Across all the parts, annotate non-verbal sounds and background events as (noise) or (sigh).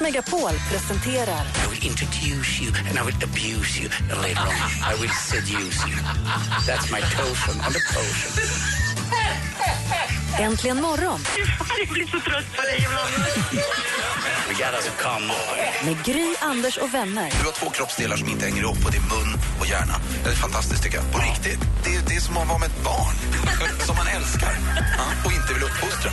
Megapol presenterar I will introduce you and I will abuse you and later on I will seduce you. That's my token on the potion. Äntligen morgon We got us a med Gry, Anders och vänner. Du har två kroppsdelar som inte hänger ihop och det är mun och hjärna. Det är fantastiskt tycker jag. På riktigt. Det är, det är som att vara med ett barn. som man älskar. Och inte vill uppfostra.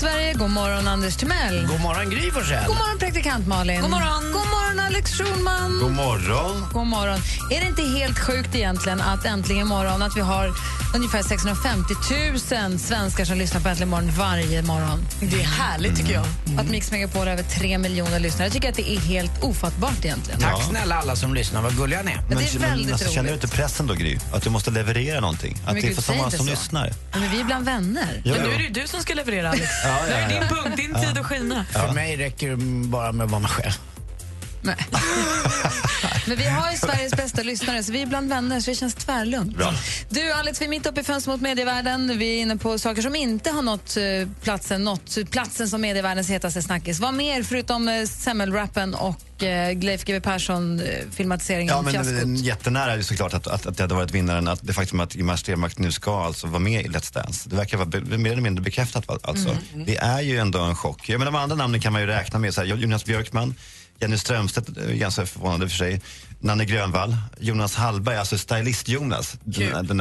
God morgon, Sverige! God morgon, Anders Timell. God morgon, Gry Forssell. God morgon, praktikant Malin. God morgon, God morgon Alex Schulman. God morgon. God morgon. Är det inte helt sjukt egentligen att äntligen morgon att vi har ungefär 650 000 svenskar som lyssnar på Äntligen morgon varje morgon? Det är härligt, tycker jag. Att Mix Megapol har över 3 miljoner lyssnare. Jag tycker att det är helt ofattbart egentligen. Tack snälla alla som lyssnar, vad gulliga ni är. Men det är väldigt alltså, känner du inte pressen då, Gry? Att du måste leverera någonting? Att Men det är för så många som så. lyssnar? Ja, Men vi är bland vänner. Ja, Men nu ja. är det ju du som ska leverera, Alex. Ja, ja, är det ja. din punkt, din tid att skina. För mig räcker det bara med att vara mig själv. Nej. Men vi har ju Sveriges bästa lyssnare, så vi är bland vänner, så det känns tvärlugnt. Bra. Du, Alex, vi är mitt uppe i fönstret mot medievärlden. Vi är inne på saker som inte har nått eh, platsen, nått platsen som medievärldens hetaste snackis. Vad mer, förutom eh, semmelrappen och eh, Leif GW Persson-filmatiseringen Ja, men eh, jättenära är ju såklart att, att, att det hade varit vinnaren. Att det faktum att Ingemar Stenmark nu ska alltså vara med i Let's Dance. Det verkar vara be, mer eller mindre bekräftat. Alltså. Det är ju ändå en chock. Jag menar, de andra namnen kan man ju räkna med. Så här, Jonas Björkman, Jenny Strömstedt, eh, ganska förvånande för sig. Nanne Grönvall, Jonas Hallberg, alltså stylist-Jonas.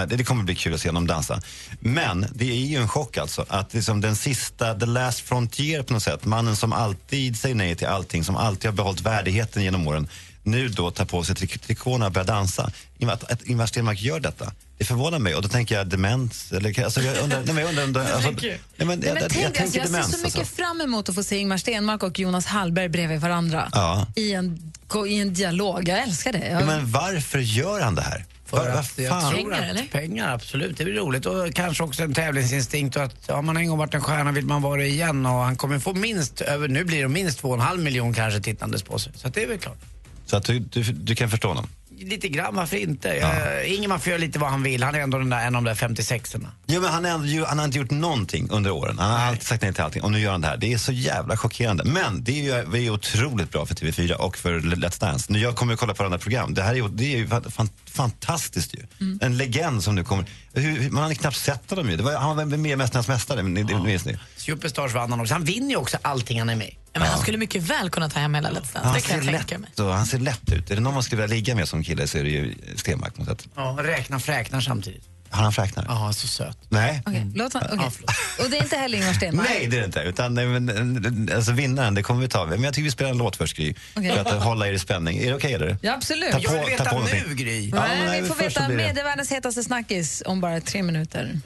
Det kommer bli kul att se honom dansa. Men det är ju en chock alltså. Att liksom den sista, the last frontier på något sätt. Mannen som alltid säger nej till allting, som alltid har behållit värdigheten genom åren. Nu då tar på sig trik- trikåerna och börjar dansa. Att, att Ingvar Stenmark gör detta, det förvånar mig. Och då tänker jag demens. Eller, alltså, jag undrar, nej, men jag undrar, om det- alltså, nej, men, Nej, jag, men jag, tänk, jag alltså, tänker jag ser demens. så mycket alltså. fram emot att få se Ingmar Stenmark och Jonas Hallberg bredvid varandra Ja. i, en, i en dialog. Jag älskar det. Jag, Ja, men varför gör han det här? För att jag fan? tror Pengar, att? Pengar, absolut. Det blir roligt. Och kanske också en tävlingsinstinkt. Och att har man en gång varit en stjärna vill man vara det igen. Och han kommer få minst, över, nu blir det minst två och en halv miljon kanske tittandes på sig. Så att det är väl klart. Så att du, du, du kan förstå honom? Lite grann, varför inte? Ja. Ingemar får göra lite vad han vill. Han är ändå den där, en av de där 56orna. Ja, men han, är ändå, han har inte gjort någonting under åren. Han har alltid sagt nej till allting och nu gör han det här. Det är så jävla chockerande. Men det är ju det är otroligt bra för TV4 och för Let's Dance. Nu jag kommer att kolla på andra program. Det här är det är ju fan, fantastiskt ju. Mm. En legend som nu kommer. Hur, man hade knappt sett honom ju. Det var, han var med i Mästarnas Mästare, minns ni? Superstars vann han också. Han vinner ju också allting han är med Men han skulle mycket väl kunna ta hem hela Let's Dance. Han det kan ser, jag tänka mig. lätt, och han ser lätt ut. Är det någon man skulle vilja ligga med som kille så är det ju Stenmark på sätt. Ja, räknar fräknar samtidigt. Har han fräknar? Ja, så söt. Nej. Okej, låt han. Ja, förlåt. (laughs) Och det är inte heller Ingmar Stenmark? Nej, det är det inte. Utan, nej, men, alltså, vinnaren, det kommer vi ta. Men jag tycker vi spelar en låt först, Gry. Okej. För att eh, hålla er i spänning. Är det okej, eller? Ja, absolut. Ta Jag vill på- veta ta på nu, någonting. Gry. Ja, Nej, nej, vi får först så veta medievärldens hetaste snackis om bara tre minuter.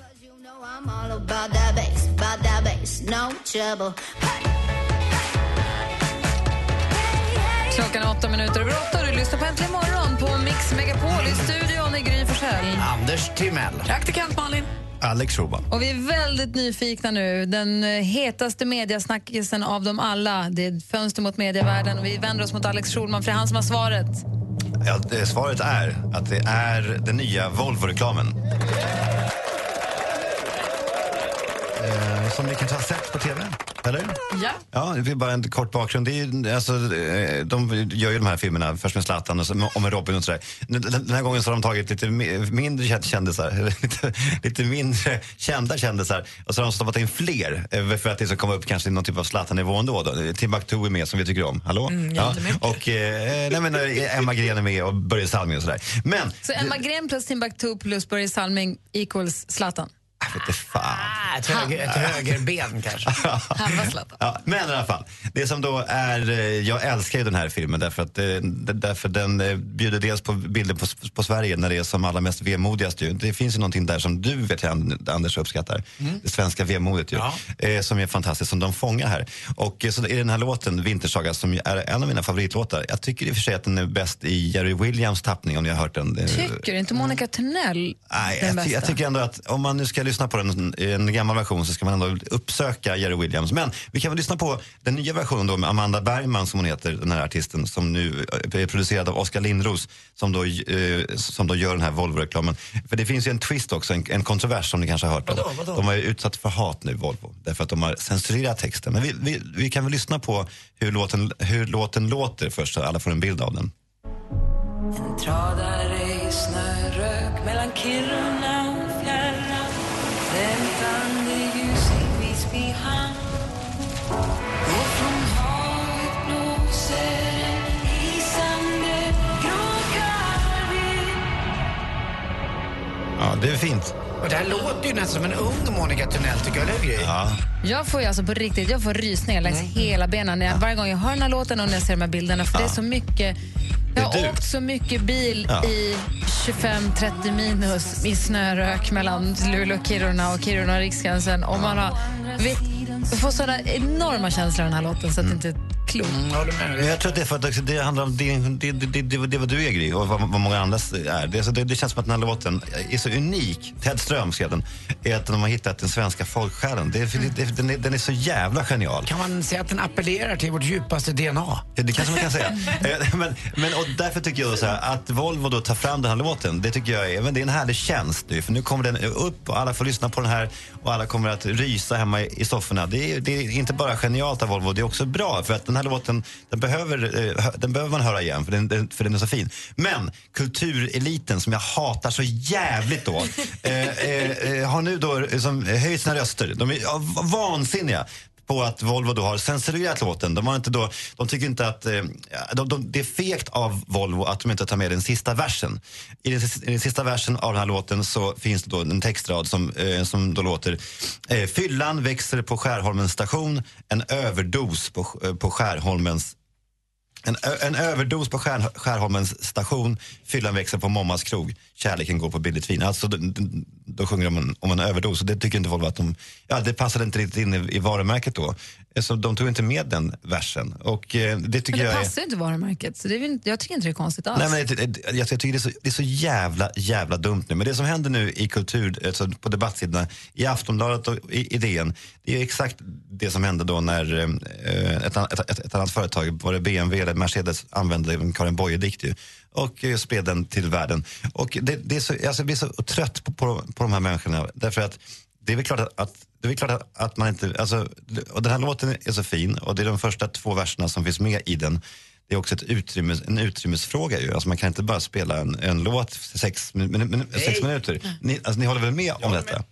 Klockan är åtta minuter över åtta och du lyssnar på Äntligen morgon på Mix Megapol i studion i Gry Forssell. Anders Timell. Praktikant Malin. Alex Schulman. Och vi är väldigt nyfikna nu. Den eh, hetaste mediasnackisen av dem alla. Det är ett fönster mot medievärlden och vi vänder oss mot Alex Schulman för det är han som har svaret. Ja, det, svaret är att det är den nya Volvo-reklamen. Eh, som ni kanske har sett på TV, eller? Ja. Ja, det är bara en kort bakgrund. Det är, alltså, eh, de gör ju de här filmerna, först med Zlatan och, så, med Robin och sådär. Den, här gången så har de tagit lite mi- mindre kä- kändisar, (laughs) lite, lite mindre kända kändisar och så har de stoppat in fler eh, för att det ska komma upp kanske i någon typ av Zlatan-nivå ändå. Då. Timbuktu är med som vi tycker om. Hallå? jättemycket. Och eh, nej, men, eh, Emma Gren är med och Börje Salming och sådär. Men, Så Emma Gren plus Timbuktu plus Börje Salming equals Zlatan. Jag vet inte fan. Ah, ett, höger, ett högerben kanske. (laughs) Halva Zlatan. Ja, men i alla fall, det som då är, eh, jag älskar ju den här filmen därför att eh, därför den eh, bjuder dels på bilder på, på Sverige när det är som allra mest vemodigast ju. Det finns ju någonting där som du vet jag Anders uppskattar. Det svenska vemodet ju. Eh, som är fantastiskt, som de fångar här. Och så är den här låten, Vintersaga, som är en av mina favoritlåtar. Jag tycker i och för sig att den är bäst i Jerry Williams tappning om ni har hört den. Tycker inte Monica Törnell Nej, den jag, bästa? jag tycker ändå att om man nu ska lyssna på en, en gammal version så ska man ändå uppsöka Jerry Williams. Men vi kan väl lyssna på den nya versionen då med Amanda Bergman som hon heter, den här artisten som nu eh, är producerad av Oskar Lindros som då, eh, som då gör den här Volvo-reklamen. För det finns ju en twist också, en, en kontrovers som ni kanske har hört om. Vadå, vadå? De har ju utsatt för hat nu, Volvo, därför att de har censurerat texten. Men vi, vi, vi kan väl lyssna på hur låten, hur låten låter först så alla får en bild av den. Tradare i snörök mellan Kiruna Ja, det är fint. Och det här låter ju nästan som en ung Monica Törnell, tycker jag, eller hur? Ja. Jag får ju alltså på riktigt, jag får rysningar längs hela benen när jag, varje gång jag hör den här låten och när jag ser de här bilderna. För det är så mycket, jag har åkt så mycket bil Ja. i 25-30 minus i snörök mellan Luleå och Kiruna och Kiruna och Riksgränsen. Och man har, vet, får sådana enorma känslor av den här låten så att det inte klokt. Mm, jag håller med. Jag tror att det är för att det handlar om det, det, det, det, det vad du är Gry och vad, vad många andra är. Det, så det, det känns som att den här låten är så unik. Ted Ström skrev den. Är att de har hittat den svenska folksjälen. Det, är- det, den, är, den är så jävla genial. Kan man säga att den appellerar till vårt djupaste DNA? Det, det kanske man kan säga. (laughs) Eh, men, men, och därför tycker jag så här, att Volvo då tar fram den här låten, det tycker jag är, men det är en härlig tjänst nu. För nu kommer den upp och alla får lyssna på den här och alla kommer att rysa hemma i, i sofforna. Det är, det är inte bara genialt av Volvo, det är också bra. För att den här låten, den behöver, eh, den behöver man höra igen för den, den, för den är så fin. Men kultureliten som jag hatar så jävligt då, (laughs) eh, eh, eh, har nu då liksom, höjt sina röster. De är ja, vansinniga på att Volvo då har censurerat låten. De, har inte då, de tycker inte att... Eh, de, de, det är fegt av Volvo att de inte tar med den sista versen. I den, i den sista versen av den här låten så finns det då en textrad som, eh, som då låter eh, Fyllan växer på Skärholmens station, en överdos på, eh, på Skärholmens en, en överdos på Skär, Skärholmens station, fyllan växer på Mommas krog, kärleken går på billigt vin. Alltså, då, då sjunger de om en, om en överdos och det tycker inte Volvo att de, ja det passade inte riktigt in i, i varumärket då. Eh, de tog inte med den versen och eh, det tycker Men det jag passar ju inte varumärket, så det är, jag tycker inte det är konstigt alls. Nej, men jag, jag tycker det är, så, det är så jävla, jävla dumt nu. Men det som händer nu i kultur, alltså på debattsidorna, i Aftonbladet och i, i DN, det är exakt det som hände då när eh, ett, ett, ett, ett annat företag, var det BMW eller Mercedes, använde en Karin Boye-dikt och eh, spred den till världen. Och det, det är så, alltså, jag blir så trött på, på, på de här människorna. Därför att det är väl klart att, att det är klart att, att man inte, alltså, och den här låten är så fin och det är de första två verserna som finns med i den. Det är också ett utrymme, en utrymmesfråga ju. Alltså man kan inte bara spela en, en låt sex, min, min, min, sex minuter. Ni, alltså, ni håller väl med om detta?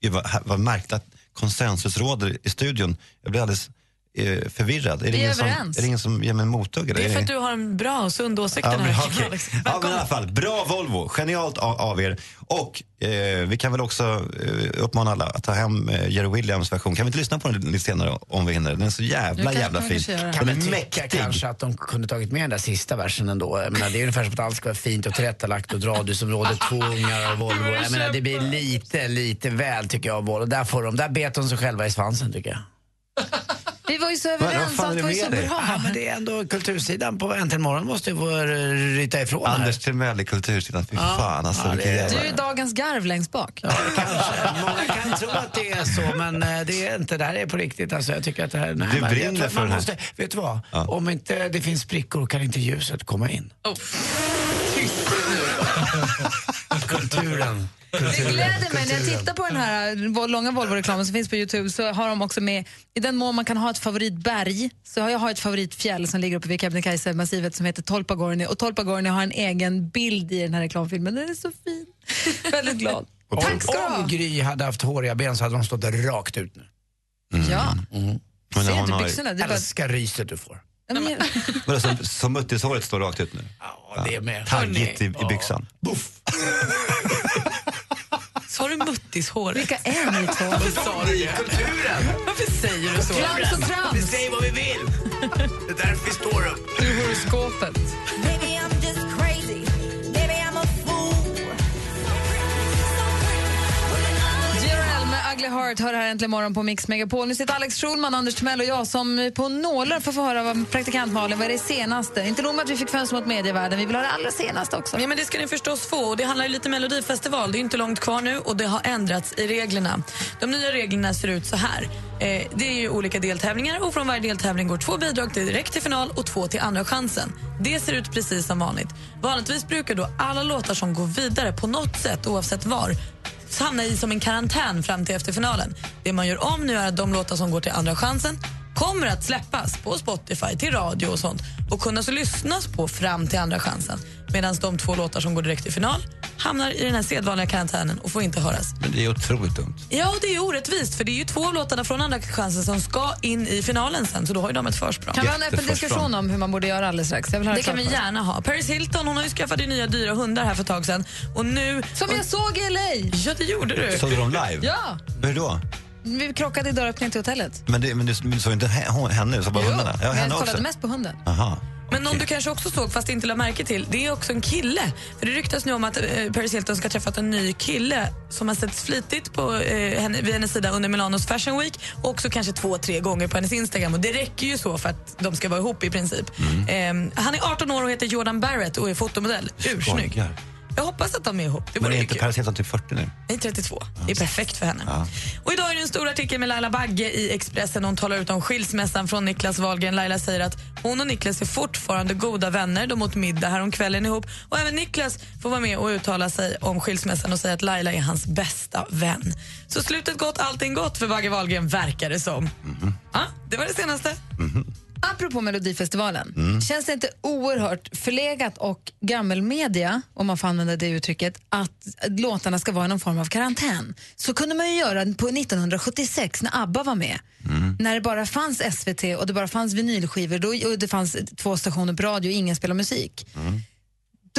Gud, vad, vad märkligt att konsensus råder i studion. Jag blir alldeles eh, förvirrad. Är det, ingen som, överens. är det ingen som ger mig en mothugg? Det är för att du har en bra och sund åsikt Ja, den men, här. Alex. ja, men i alla fall, bra Volvo. Genialt av, av er. Och eh, vi kan väl också eh, uppmana alla att ta hem eh, Jerry Williams version. Kan vi inte lyssna på den lite senare om vi hinner? Den är så jävla, jävla fin. Den är tycka mäktig. kanske att de kunde tagit med den där sista versen ändå. Jag menar, det är ungefär som att allt ska vara fint och tillrättalagt och radhusområde, (laughs) två ungar och Volvo. Jag menar, det blir lite, lite väl tycker jag av Volvo. Där, får de, där bet de sig själva i svansen tycker jag. Vi var ju så överens det var ju så bra. Ja, men det är ändå kultursidan på Äntligen morgon måste ju få ryta ifrån här. Anders Timell i Kultursidan. Fy fan alltså. Ja, det-. Du är dagens garv längst bak. Ja, kanske. Många kan tro att det är så, men eh, det är inte. Det här är på riktigt. Alltså, jag tycker att det här... Nej, Du brinner för det här. måste, Vet du vad? Om inte det finns sprickor kan inte ljuset komma in. Kulturen. Det gläder mig när jag tittar på den här vol- långa Volvo-reklamen som finns på Youtube så har de också med, i den mån man kan ha ett favoritberg, så har jag har ett favoritfjäll som ligger uppe vid Kebnekaise-massivet som heter Tolpagorni och Tolpagorni har en egen bild i den här reklamfilmen. Den är så fin. (laughs) Väldigt glad. Tack ska Om. Gry hade haft håriga ben så hade de stått rakt ut nu. Ja, Men ser inte byxorna? Bara... Älskar ryset du får. Men- (laughs) Vadå, som, som muttishåret står rakt ut nu? Ja, det är med. Taggigt i, i byxan. (laughs) Sa du muttis fjortishår. Vilka är ni två? Varför sa du det? Kulturen! Varför säger du så? Trams och Vi trams. säger vad vi vill! Det är därför vi står upp. Ur horoskopet. Med Heart hör här äntligen morgon på Mix Megapol. Nu sitter Alex Schulman, Anders Timell och jag som på nålar får få höra vad praktikant Malin, vad är det senaste? Inte nog med att vi fick fönster mot medievärlden, vi vill ha det allra senaste också. Ja, men det ska ni förstås få. Det handlar ju lite Melodifestival. Det är inte långt kvar nu och det har ändrats i reglerna. De nya reglerna ser ut så här. Eh, det är ju olika deltävlingar och från varje deltävling går två bidrag direkt till final och två till andra chansen. Det ser ut precis som vanligt. Vanligtvis brukar då alla låtar som går vidare på något sätt, oavsett var, hamna i som en karantän fram till efter finalen. Det man gör om nu är att de låtar som går till andra chansen kommer att släppas på Spotify, till radio och sånt och kunna så lyssnas på fram till andra chansen. Medan de två låtar som går direkt till final hamnar i den här sedvanliga karantänen och får inte höras. Men det är otroligt dumt. Ja, det är orättvist för det är ju två av låtarna från andra chansen som ska in i finalen sen så då har ju de ett försprång. Kan vi ha en öppen diskussion om hur man borde göra alldeles strax? Jag vill ha Det kan vi gärna ha. Paris Hilton hon har ju skaffat nya dyra hundar här för ett tag sedan. Och nu... Som jag såg i LA! Ja, det gjorde du. Såg du dem live? Ja! Hur då? Vi krockade i dörröppningen till hotellet. Men, det, men du, såg inte he- henne, du såg bara hundarna? Ja, henne jag kollade också? mest på hunden. Aha. Men någon du kanske också såg fast inte lade märke till, det är också en kille. För det ryktas nu om att eh, Paris Hilton ska ha träffat en ny kille som har setts flitigt på, eh, henne, vid hennes sida under Milanos Fashion Week och också kanske två, tre gånger på hennes Instagram. Och det räcker ju så för att de ska vara ihop i princip. Mm. Eh, han är 18 år och heter Jordan Barrett och är fotomodell. Ursnygg. Jag hoppas att de är ihop. Det Men är inte. Paris Hilton typ 40 nu? Nej, 32. Det är perfekt för henne. Ja. Och idag är det en stor artikel med Laila Bagge i Expressen. Hon talar ut om skilsmässan från Niklas Wahlgren. Laila säger att hon och Niklas är fortfarande goda vänner. De åt middag häromkvällen ihop. Och även Niklas får vara med och uttala sig om skilsmässan och säga att Laila är hans bästa vän. Så slutet gott, allting gott för Bagge Wahlgren, verkar det som. Ja, det var det senaste. Apropå Melodifestivalen, Mm. känns det inte oerhört förlegat och gammelmedia, om man får använda det uttrycket, att låtarna ska vara i någon form av karantän? Så kunde man ju göra på 1976 när ABBA var med. Mm. När det bara fanns SVT och det bara fanns vinylskivor då, och det fanns två stationer på radio och ingen spelade musik. Mm.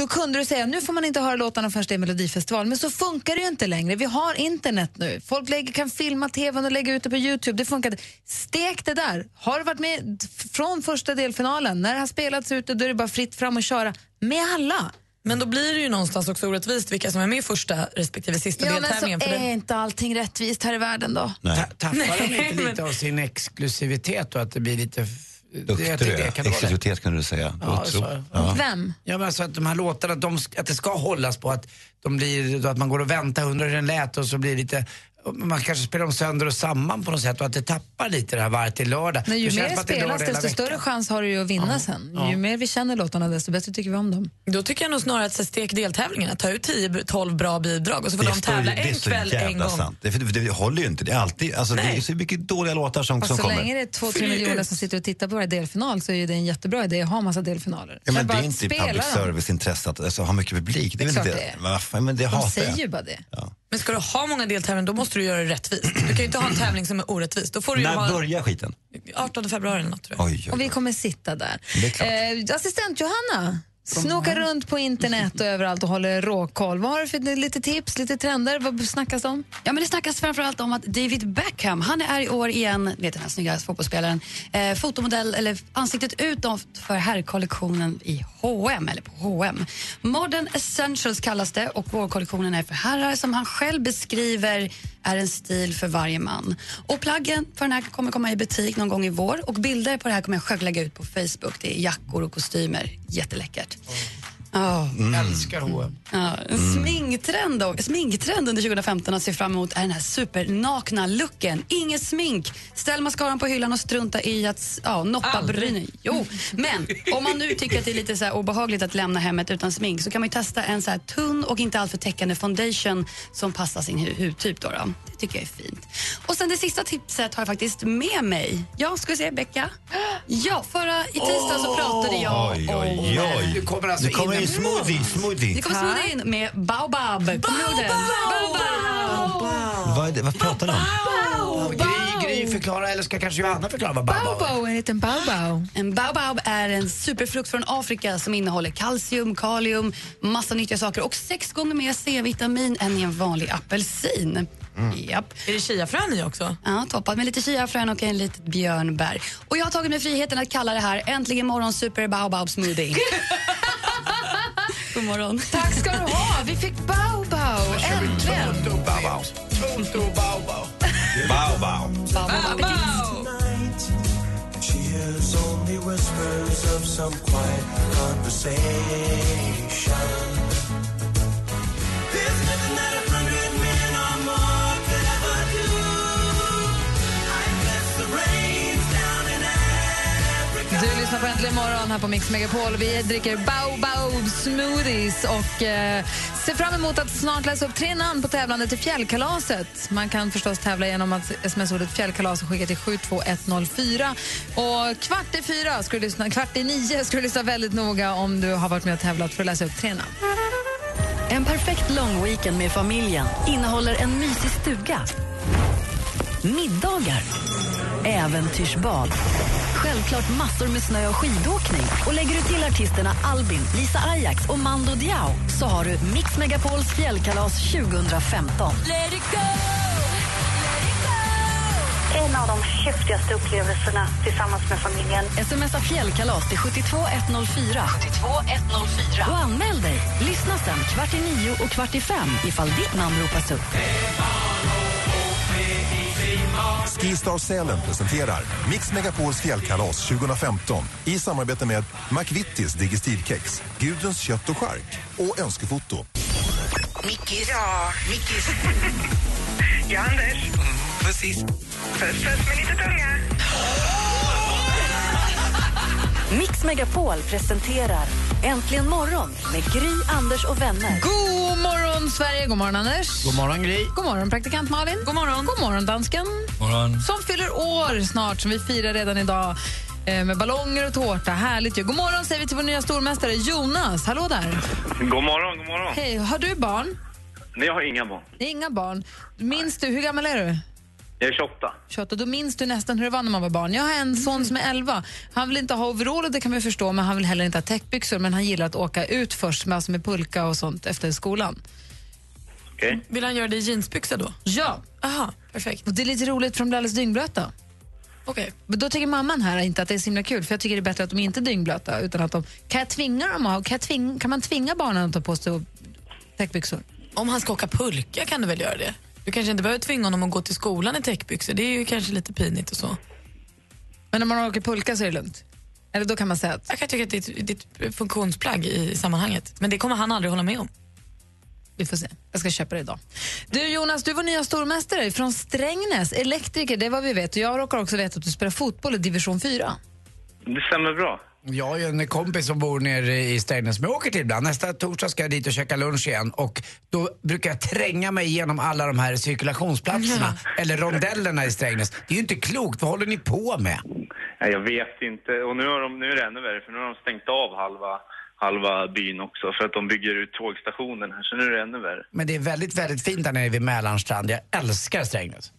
Då kunde du säga nu får man inte höra låtarna först det är Melodifestival. Men så funkar det ju inte längre. Vi har internet nu. Folk lägger, kan filma tvn och lägga ut det på Youtube. Det funkar. Stek det där. Har du varit med från första delfinalen, när det har spelats ut, då är det bara fritt fram och köra med alla. Men då blir det ju någonstans också orättvist vilka som är med i första respektive sista Ja, men så deltävlingen. är det- inte allting rättvist här i världen då. Nej. Ta- Tappar de inte lite men- av sin exklusivitet och att det blir lite... vara det. Exklusivitet kunde du säga. Ja, så- ja. Vem? Ja, men alltså att de här låtarna, de, sk- att det ska hållas på att, de blir, att man går och väntar, undrar hur den lät och så blir det lite man kanske spelar dem sönder och samman på något sätt och att det tappar lite det här varje till lördag. Men ju mer det spelas, desto större chans har du ju att vinna sen. Ju mer vi känner låtarna, desto bättre tycker vi om dem. Då tycker jag nog snarare att så stek deltävlingarna, ta ut 10-12 bra bidrag och så får Det de så- tävla en så kväll en gång. sant. Det, det, det håller ju inte. Det är alltid, alltså, det Nej. är så mycket dåliga låtar som, Fast som så kommer. länge det är två, tre miljoner som sitter och tittar på varje delfinal så är ju det en jättebra idé att ha massa delfinaler. Ja, men det bara är inte public service-intresse att alltså, ha mycket publik. Det är, Det väl inte. Men, De hatar säger ju bara det. Ja. Men ska du ha många deltävlingar då måste du göra det rättvist. Du kan ju inte ha en tävling som är orättvis. Då får du ju När ha börjar skiten? 18 februari eller något tror jag. Oj, oj, Och vi oj. kommer sitta där. Eh, assistent Johanna, snokar runt på internet och överallt och håller råkoll. Vad har du för lite tips, lite trender? Vad snackas om? Ja, men det snackas framförallt om att David Beckham, han är i år igen, vet den här snygga fotbollsspelaren, eh, fotomodell, eller ansiktet utåt för herrkollektionen i H&M eller på H&M. Modern Essentials kallas det och vårkollektionen är för herrar som han själv beskriver är en stil för varje man. Och plaggen för den här kommer komma i butik någon gång i vår och bilder på det här kommer jag själv lägga ut på Facebook. Det är jackor och kostymer, jätteläckert. Ja. Älskar H&M. Ja, en sminktrend, då, sminktrend under 2015 att se fram emot är den här supernakna looken. Inget smink. Ställ mascaran på hyllan och strunta i att ja, noppa brynen. Jo, men om man nu tycker att det är lite så här obehagligt att lämna hemmet utan smink så kan man ju testa en så här tunn och inte alltför täckande foundation som passar sin hu- hudtyp. Då, då. Det tycker jag är fint. Och sen det sista tipset har jag faktiskt med mig. Ja, ska vi se, Becka? Ja, förra i tisdag så pratade jag Oj, om... oj, oj. Du kommer alltså Nu kommer in smoothie, smoothie. Det kommer smoothie in med Baobab. Vad, är vad pratar du om? Gry, Gry förklara, eller ska kanske Johanna förklara vad Baobab är? Baobab, en liten baobab. En baobab är en superfrukt från Afrika som innehåller kalcium, kalium, massa nyttiga saker och sex gånger mer C-vitamin än i en vanlig apelsin. Japp. Är det chiafrön i också? Ja, toppat med lite chiafrön och en litet björnbär. Och jag har tagit mig friheten att kalla det här Äntligen morgon super baobab smoothie. (laughs) God morgon. (laughs) Tack ska du ha. Vi fick baobab. Äntligen. Bao-bao. Bao-bao. Bao-bao. Baobab appetit. She hears only whispers of some quiet conversation. Du lyssnar på Äntligen morgon här på Mix Megapol. Vi dricker baobab smoothies och eh, ser fram emot att snart läsa upp tre namn på tävlande till fjällkalaset. Man kan förstås tävla genom att sms-ordet fjällkalas och skicka till 72104. Och kvart i fyra, ska du lyssna, kvart i nio ska du lyssna väldigt noga om du har varit med och tävlat för att läsa upp tre namn. En perfekt lång weekend med familjen innehåller en mysig stuga, middagar, äventyrsbad, självklart massor med snö och skidåkning. Och lägger du till artisterna Albin, Lisa Ajax och Mando Diao så har du Mix Megapols fjällkalas 2015. Let it go! En av de häftigaste upplevelserna tillsammans med familjen. Smsa fjällkalas till 72104. 72104. Och anmäl dig. Lyssna sen kvart i nio och kvart i fem ifall ditt namn ropas upp. Skistar Sälen presenterar Mix Megapols fjällkalas 2015 i samarbete med McVittys Digestivkex, Gudruns kött och chark och Önskefoto. Mickis. Ja, Mickis. ja, Anders. Mm, precis. Puss, puss med lite tunga. Mix Megapol presenterar Äntligen morgon med Gry, Anders och vänner. God morgon, Sverige! God morgon, Anders. God morgon, Gry. God morgon, praktikant Malin. God morgon. God morgon, dansken. Morgon. Som fyller år snart, som vi firar redan idag eh, med ballonger och tårta. Härligt ju. God morgon säger vi till vår nya stormästare Jonas. Hallå där. God morgon, god morgon. Hej, har du barn? Nej, jag har inga barn. Inga barn. Minns du, hur gammal är du? Jag är 28. 28. Då minns du nästan hur det var när man var barn. Jag har en son som är 11. Han vill inte ha overall och det kan vi förstå, men han vill heller inte ha täckbyxor. Men han gillar att åka ut först med, alltså med pulka och sånt efter skolan. Okay. Vill han göra det i jeansbyxor då? Ja. Aha, perfekt. Och det är lite roligt för de blir alldeles dyngblöta. Okay. Men då tycker mamman här inte att det är så himla kul för jag tycker det är bättre att de inte är dyngblöta utan att de, kan jag tvinga dem att, kan, jag tving, kan man tvinga barnen att ta på sig täckbyxor? Om han ska åka pulka kan du väl göra det? Du kanske inte behöver tvinga honom att gå till skolan i täckbyxor. Det är ju kanske lite pinigt och så. Men när man åker pulka så är det lugnt? Eller då kan man säga att... Jag kan tycka att det är ett, det är ett funktionsplagg i sammanhanget. Men det kommer han aldrig hålla med om. Vi får se. Jag ska köpa det idag. Du Jonas, du var nya stormästare från Strängnäs, elektriker, det är vad vi vet. Och jag råkar också veta att du spelar fotboll i division 4. Det stämmer bra. Jag har ju en kompis som bor nere i Strängnäs som jag åker till ibland. Nästa torsdag ska jag dit och käka lunch igen och då brukar jag tränga mig igenom alla de här cirkulationsplatserna eller rondellerna i Strängnäs. Det är ju inte klokt, vad håller ni på med? Nej, jag vet inte. Och nu, har de, nu är det ännu värre för nu har de stängt av halva, halva byn också för att de bygger ut tågstationen här så nu är det ännu värre. Men det är väldigt, väldigt fint där nere vid Mälarnstrand. Jag älskar Strängnäs.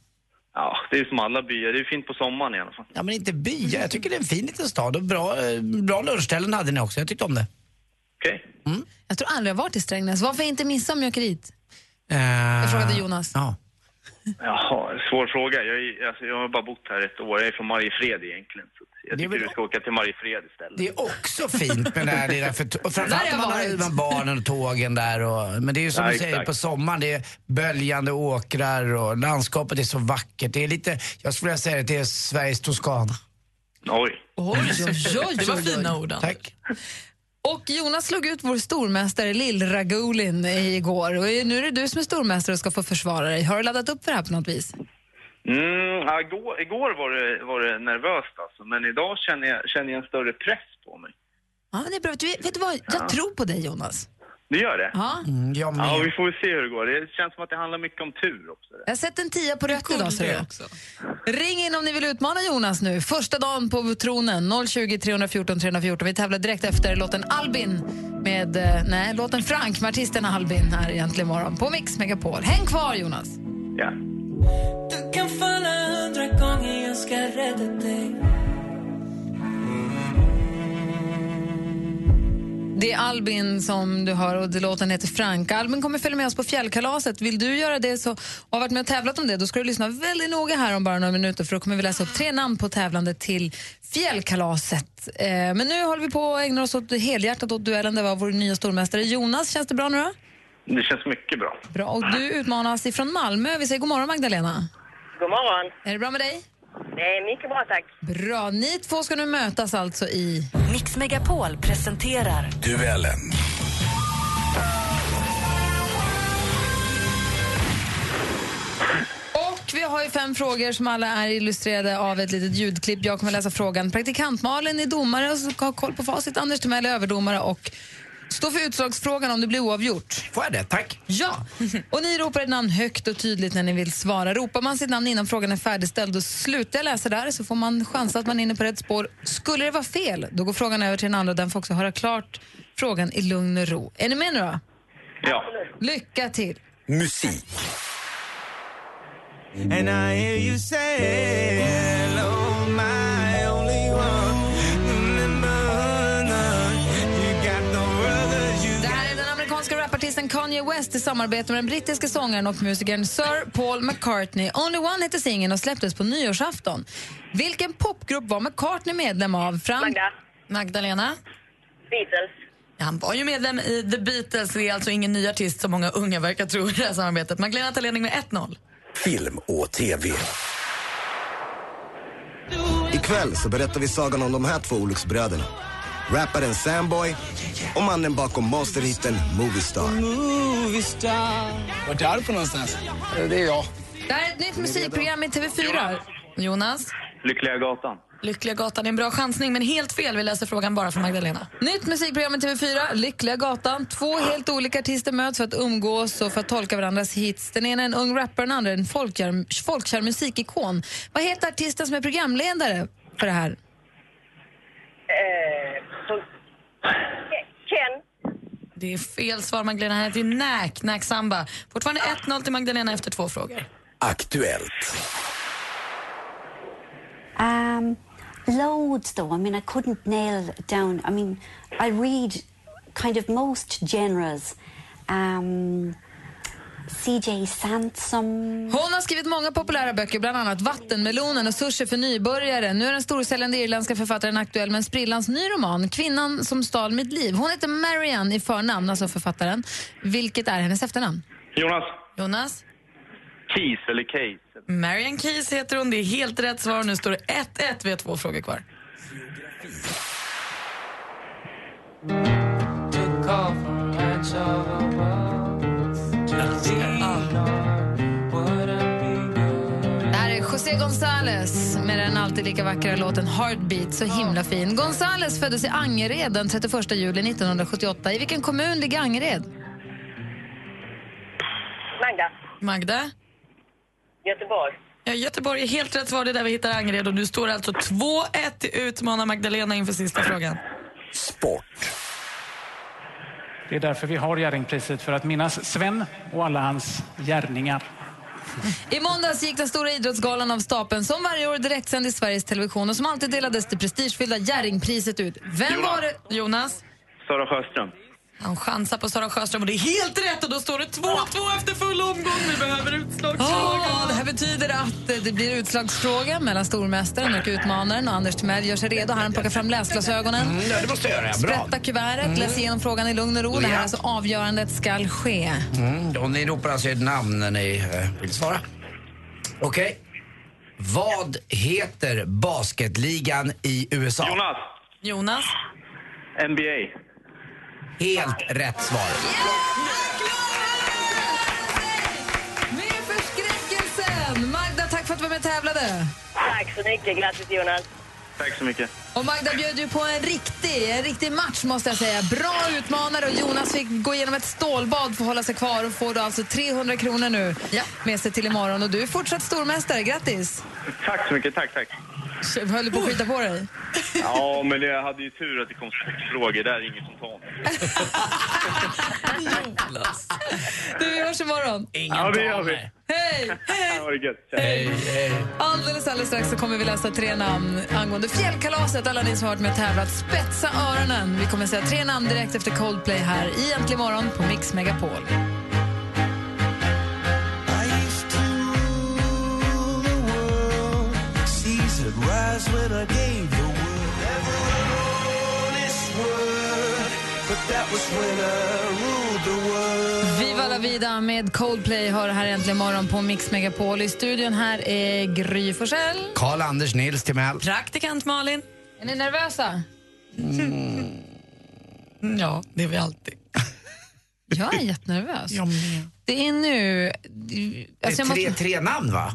Ja, det är som alla byar. Det är fint på sommaren i alla fall. Ja, men inte byar. Jag tycker det är en fin liten stad och bra, eh, bra lunchställen hade ni också. Jag tyckte om det. Okej. Okay. Mm. Jag tror aldrig jag varit i Strängnäs. Varför inte missa om jag åker dit? Uh, jag frågade Jonas. Ja. Jaha, svår fråga. Jag, är, alltså, jag har bara bott här ett år. Jag är från Mariefred egentligen. Så jag tycker du ska åka till Mariefred istället. Det är också fint med det här lilla, för, och framförallt man har med barnen och tågen där. Och, men det är ju som ja, du säger, på sommaren, det är böljande åkrar och landskapet är så vackert. Det är lite, jag skulle vilja säga att det är Sveriges Toscana. Oj. Oj, oj, oj, (laughs) Det var fina ord. Tack. Och Jonas slog ut vår stormästare Lill-Ragulin igår. Och nu är det du som är stormästare och ska få försvara dig. Har du laddat upp för det här på något vis? Mm, ja, igår, igår var, det, var det nervöst alltså, men idag känner jag, känner jag en större press på mig. Ja, det är bra. Du, vet du vad? Jag Ja. tror på dig, Jonas. Det gör det? Ja. Mm, jag med. Ja, vi får väl se hur det går. Det känns som att det handlar mycket om tur också. Jag har sett en tia på rött idag. Ser du. Ring in om ni vill utmana Jonas nu. Första dagen på tronen, 020 314 314. Vi tävlar direkt efter låten Albin med, eh, nej, låten Frank med artisten Albin här egentligen imorgon på Mix Megapol. Häng kvar Jonas. Ja. Du kan falla hundra gånger, jag ska rädda dig Det är Albin som du hör och låten heter Frank. Albin kommer följa med oss på fjällkalaset. Vill du göra det så, och har varit med och tävlat om det, då ska du lyssna väldigt noga här om bara några minuter för då kommer vi läsa upp tre namn på tävlande till fjällkalaset. Eh, men nu håller vi på och ägnar oss åt helhjärtat åt duellen. Det var vår nya stormästare Jonas. Känns det bra nu då? Det känns mycket bra. Bra. Och du utmanas ifrån Malmö. Vi säger god morgon Magdalena. God morgon. Är det bra med dig? Det är mycket bra, tack. Bra. Ni två ska nu mötas alltså i... Mix Megapol presenterar Duellen. Och vi har ju fem frågor som alla är illustrerade av ett litet ljudklipp. Jag kommer läsa frågan. Praktikant Malin är domare och ska ha koll på facit. Anders Timell är överdomare och står för utslagsfrågan om det blir oavgjort. Får jag det? Tack. Ja. Och ni ropar ett namn högt och tydligt när ni vill svara. Ropar man sitt namn innan frågan är färdigställd och slutar jag läsa där så får man chans att man är inne på rätt spår. Skulle det vara fel, då går frågan över till den andra och den får också höra klart frågan i lugn och ro. Är ni med nu då? Ja. Lycka till. Musik. And I hear you say, Kanye West i samarbete med den brittiska sångaren och musikern Sir Paul McCartney. Only One heter singeln och släpptes på nyårsafton. Vilken popgrupp var McCartney medlem av? Fram... Magda. Magdalena? Beatles. Han var ju medlem i The Beatles. Det är alltså ingen ny artist som många unga verkar tro i det här samarbetet. Magdalena tar ledning med 1-0. Film och TV. Ikväll så berättar vi sagan om de här två olycksbröderna. Rapparen Samboy och mannen bakom monsterhitten Moviestar. Vart är du på någonstans? Det är jag. Det här är ett nytt musikprogram i TV4. Jonas? Lyckliga gatan. Lyckliga gatan är en bra chansning, men helt fel. Vi läser frågan bara för Magdalena. Nytt musikprogram i TV4, Lyckliga gatan. Två helt olika artister möts för att umgås och för att tolka varandras hits. Den ena är en ung rappare, den andra är en folkkär, folkkär musikikon. Vad heter artisten som är programledare för det här? Eh, så- Ken. Det är fel svar, Magdalena. Han heter Nack, Nack Samba. Fortfarande 1-0 till Magdalena efter två frågor. Aktuellt. Um, loads, though. I mean, I couldn't nail it down. I mean, I read kind of most genres. Um, C.J. Sansom. Hon har skrivit många populära böcker, bland annat Vattenmelonen och Sushi för nybörjare. Nu är den storsäljande irländska författaren aktuell med en sprillans ny roman, Kvinnan som stal mitt liv. Hon heter Marianne i förnamn, alltså författaren. Vilket är hennes efternamn? Jonas. Jonas? Keys eller Case. Marian Keys heter hon. Det är helt rätt svar. Nu står det 1-1. Vi har två frågor kvar. José González med den alltid lika vackra låten Heartbeat. Så himla fin. González föddes i Angered den 31 juli 1978. I vilken kommun ligger Angered? Magda. Magda? Göteborg. Ja, Göteborg är helt rätt svar. Det är där vi hittar Angered. Och nu står det alltså 2-1 till utmanar Magdalena inför sista frågan. Det är därför vi har Jerringpriset, för att minnas Sven och alla hans gärningar. I måndags gick den stora idrottsgalan av stapeln som varje år direktsänd i Sveriges Television och som alltid delades det prestigefyllda Jerringpriset ut. Vem var det? Jonas? Sara Sjöström. Han chansar på Sara Sjöström och det är helt rätt och då står det 2-2 efter full omgång. Vi behöver utslagsfråga. Ja, det här betyder att eh, det blir utslagsfråga mellan stormästaren och utmanaren. Och Anders Timell gör sig redo. Här han plockar fram läsglasögonen. Mm, det måste jag göra. Bra. Sprätta kuvertet, Mm. läs igenom frågan i lugn och ro. Det här är alltså avgörandet skall ske. Mm, och ni ropar alltså ett namn när ni eh, vill svara. Okej. Vad heter basketligan i USA? Jonas. Jonas? NBA. Helt rätt svar. Med förskräckelsen! Magda, tack för att du var med och tävlade. Tack så mycket. Grattis, Jonas. Tack så mycket. Och Magda bjöd ju på en riktig, en riktig match måste jag säga. Bra utmanare och Jonas fick gå igenom ett stålbad för att hålla sig kvar och får då alltså 300 kronor nu med sig till imorgon. Och du är fortsatt stormästare, grattis! Tack så mycket. Tack, tack. Höll du på att skita på dig? Ja, men jag hade ju tur att det kom sex frågor. Det är inget som tar mig. Du, vi hörs imorgon. Ingen Ja, det gör vi. Hej! Hej! Alldeles, alldeles strax så kommer vi läsa tre namn angående fjällkalaset. Alla ni som har varit med och tävlat, spetsa öronen. Vi kommer säga tre namn direkt efter Coldplay här i Äntligen morgon på Mix Megapol. Rise when I gave the word. Never alone this word, but that was when I ruled the world. Viva la vida med Coldplay hör här äntligen morgon på Mix Megapol. I studion här är Gry Forssell. Karl-Anders Nils Timell. Praktikant Malin. Är ni nervösa? Ja, det är vi alltid. Jag är jättenervös. Jag med. Det är nu... Det Alltså, är jag tre, måste- tre namn, va?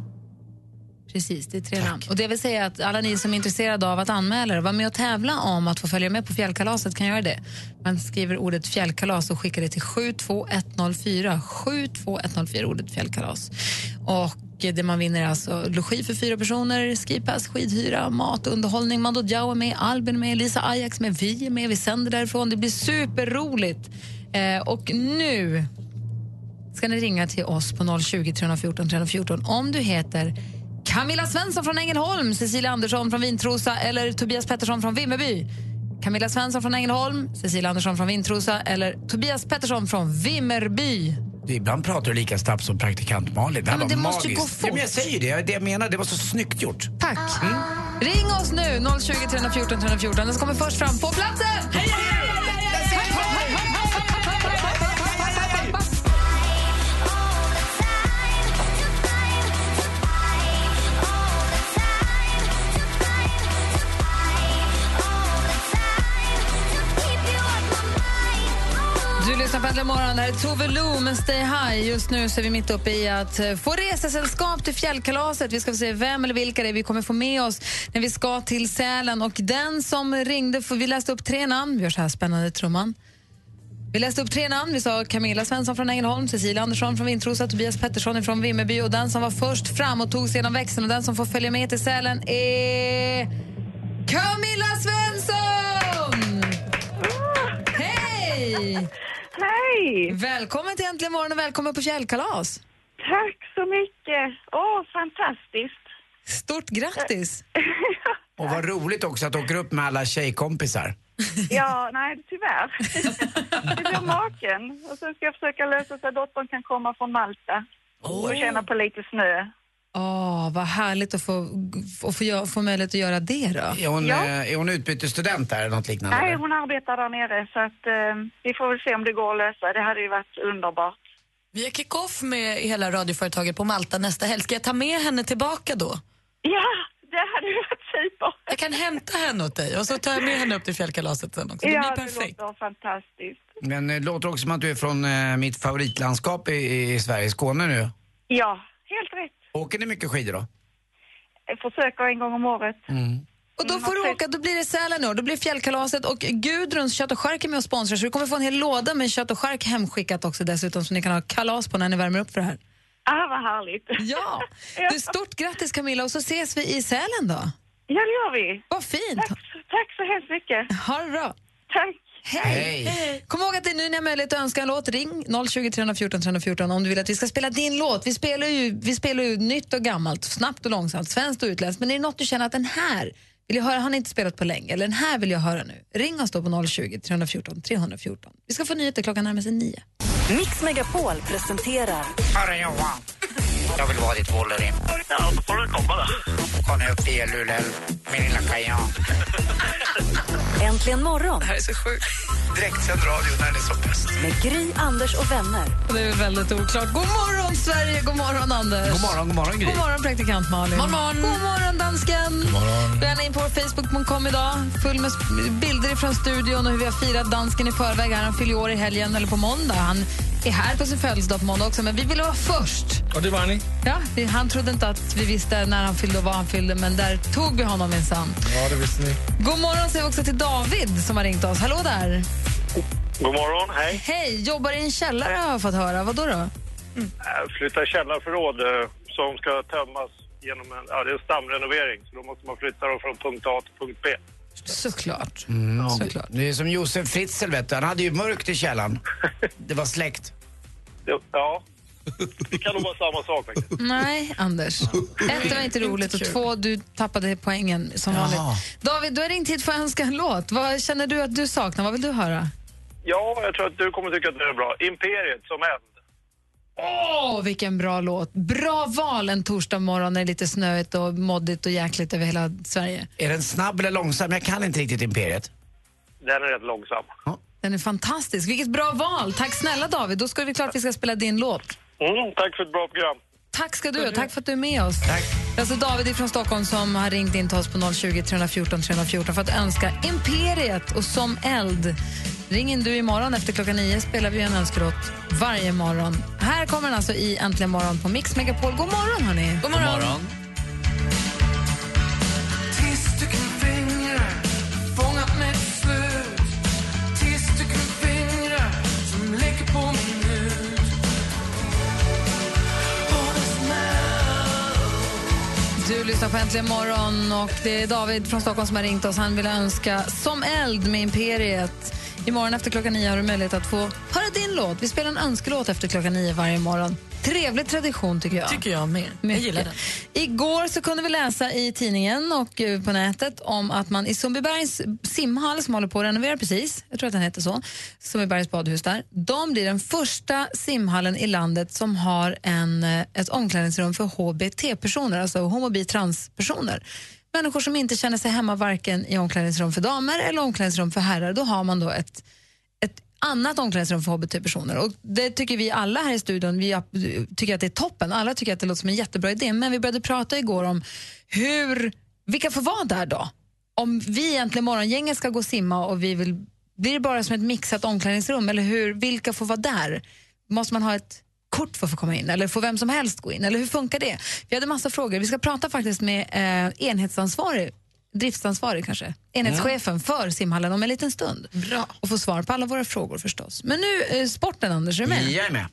Precis, det är tre namn. Och det vill säga att alla ni som är intresserade av att anmäla er, vara med och tävla om att få följa med på fjällkalaset kan göra det. Man skriver ordet fjällkalas och skickar det till 72104. 72104 ordet fjällkalas. Och det man vinner är alltså logi för fyra personer, skipass, skidhyra, mat, underhållning. Mando Diao är med, Albin är med, Lisa Ajax med, vi är med, vi sänder därifrån. Det blir superroligt. Eh, och nu ska ni ringa till oss på 020 314 314 om du heter Camilla Svensson från Ängelholm, Cecilia Andersson från Vintrosa eller Tobias Pettersson från Vimmerby. Camilla Svensson från Ängelholm, Cecilia Andersson från Vintrosa eller Tobias Pettersson från Vimmerby. Ibland pratar du lika snabbt som praktikant Malin. Det, här Ja, men var det måste ju magiskt. gå Ja, men jag fort. säger det, det jag menar. Det var så snyggt gjort. Tack. Ring oss nu, 020 314 314. Den som kommer först fram på platsen. Hej, Du lyssnar på Äntligen morgon. Det här är Tove Lo med Stay High. Just nu så är vi mitt uppe i att eh, få resesällskap till fjällkalaset. Vi ska få se vem eller vilka det är vi kommer få med oss när vi ska till Sälen. Och den som ringde, för vi läste upp tre namn. Vi gör så här spännande trumman. Vi läste upp tre namn. Vi sa Camilla Svensson från Ängelholm, Cecilia Andersson från Vintrosa, Tobias Pettersson från Vimmerby. Och den som var först fram och tog sig genom växeln och den som får följa med till Sälen är Camilla Svensson! Hej! Hej! Välkommen till Äntligen morgon och välkommen på fjällkalas. Tack så mycket. Åh, fantastiskt. Stort grattis! (laughs) Och vad roligt också att du åker upp med alla tjejkompisar. Ja, nej, tyvärr. Det blir maken. Och sen ska jag försöka lösa så att dottern kan komma från Malta och känna på lite snö. Åh, vad härligt att få, att få, få möjlighet att göra det då. Är hon, Ja. eh, är hon utbytesstudent där eller något liknande? Nej, hon arbetar där nere så att eh, vi får väl se om det går att lösa. Det hade ju varit underbart. Vi har kick-off med hela radioföretaget på Malta nästa helg. Ska jag ta med henne tillbaka då? Ja, det hade ju varit super. Jag kan hämta henne åt dig och så tar jag med henne upp till fjällkalaset sen också. Det ja, blir det perfekt. låter fantastiskt. Men det låter också som att du är från eh, mitt favoritlandskap i, i Sverige, Skåne nu. Ja, helt rätt. Åker ni mycket skidor då? Jag försöker en gång om året. Och då får du åka, då blir det Sälen nu, då blir fjällkalaset och Gudruns kött och chark är med och sponsrar så du kommer få en hel låda med kött och chark hemskickat också dessutom som ni kan ha kalas på när ni värmer upp för det här. Ah, vad härligt. Ja! (laughs) Du, stort grattis Camilla och så ses vi i Sälen då. Ja, det gör vi. Vad fint! Tack, tack så hemskt mycket. Ha det bra. Tack. Hej! Kom ihåg att det är nu ni har möjlighet att önska en låt. Ring 020 314 314 om du vill att vi ska spela din låt. Vi spelar ju, vi spelar ju nytt och gammalt, snabbt och långsamt, svenskt och utländskt. Men är det något du känner att den här vill jag höra, har ni inte spelat på länge, eller den här vill jag höra nu. Ring oss då på 020 314 314. Vi ska få nyheter klockan närmar sig nio. Mix Megapol presenterar Hörru Johan, jag vill vara ditt Wolverine. Ja, då får du komma då. Kom nu upp till Luleå, min lilla kajan. Äntligen morgon Det här är så sjukt. Direktsänd radio när det är som bäst. med Gry, Anders och vänner. Det är väldigt oklart. God morgon Sverige, god morgon Anders. God morgon, god morgon Gry. God morgon praktikant Malin. Morgon, morgon. God morgon dansken. God morgon. Vi är in på Facebook.com idag, full med bilder från studion och hur vi har firat dansken i förväg. Han fyller år i helgen, eller på måndag. Han är här på sin födelsedag på måndag också, men vi ville vara först. Och det var ni? Ja, vi, han trodde inte att vi visste när han fyllde och vad han fyllde, men där tog vi honom minsann. Ja, det visste ni. God morgon säger vi också till David som har ringt oss. Hallå där! God morgon, hej. Hej, jobbar i en källare har jag fått höra. Vad då? då? Äh, Flytta källarförråd eh, som ska tömmas genom en, ja, det är en stamrenovering. Så då måste man flytta dem från punkt A till punkt B. Såklart. Mm. Såklart. Det är som Josef Fritzl, vet du. Han hade ju mörkt i källaren. (laughs) Det var släckt. Jo, Ja, Det kan nog vara samma sak faktiskt. Nej, Anders. Ett, det var inte roligt och två, du tappade poängen som vanligt. David, du har ringt hit för att önska en låt. Vad känner du att du saknar? Vad vill du höra? Ja, jag tror att du kommer tycka att det är bra. Imperiet som eld. Åh, vilken bra låt. Bra val en torsdag morgon när det är lite snöigt och moddigt och jäkligt över hela Sverige. Är den snabb eller långsam? Jag kan inte riktigt Imperiet. Den är rätt långsam. Den är fantastisk. Vilket bra val. Tack snälla David. Då ska vi klart vi ska spela din låt. Mm, tack för ett bra program. Tack ska du. Tack för att du är med oss. Tack. Det är alltså David från Stockholm som har ringt in till oss på 020 314 314 för att önska Imperiet och Som eld. Ring in du imorgon efter klockan nio spelar vi en önskelåt varje morgon. Här kommer den alltså i Äntligen morgon på Mix Megapol. God morgon hörni. God morgon. Tio Du lyssnar på Äntligen morgon och det är David från Stockholm som har ringt oss. Han vill önska Som eld med Imperiet. Imorgon efter klockan nio har du möjlighet att få höra din låt. Vi spelar en önskelåt efter klockan nio varje morgon. Trevlig tradition tycker jag. Tycker jag med. Jag gillar den. Igår så kunde vi läsa i tidningen och eh, på nätet om att man i Sundbybergs simhall som håller på att renovera precis, jag tror att den heter så, Sundbybergs badhus där, de blir den första simhallen i landet som har en, eh, ett omklädningsrum för HBT-personer, alltså homo, bi, transpersoner. Människor som inte känner sig hemma varken i omklädningsrum för damer eller omklädningsrum för herrar, då har man då ett annat omklädningsrum för hbt-personer. Och det tycker vi alla här i studion, vi tycker att det är toppen. Alla tycker att det låter som en jättebra idé. Men vi började prata igår om hur, vilka får vara där då? Om vi egentligen morgongänget ska gå och simma och vi vill, blir det bara som ett mixat omklädningsrum? Eller hur, vilka får vara där? Måste man ha ett kort för att få komma in? Eller får vem som helst gå in? Eller hur funkar det? Vi hade massa frågor. Vi ska prata faktiskt med eh, enhetsansvarig driftsansvarig kanske, enhetschefen för simhallen om en liten stund. Bra. Och få svar på alla våra frågor förstås. Men nu eh, sporten, Anders, är du med? Jag är med.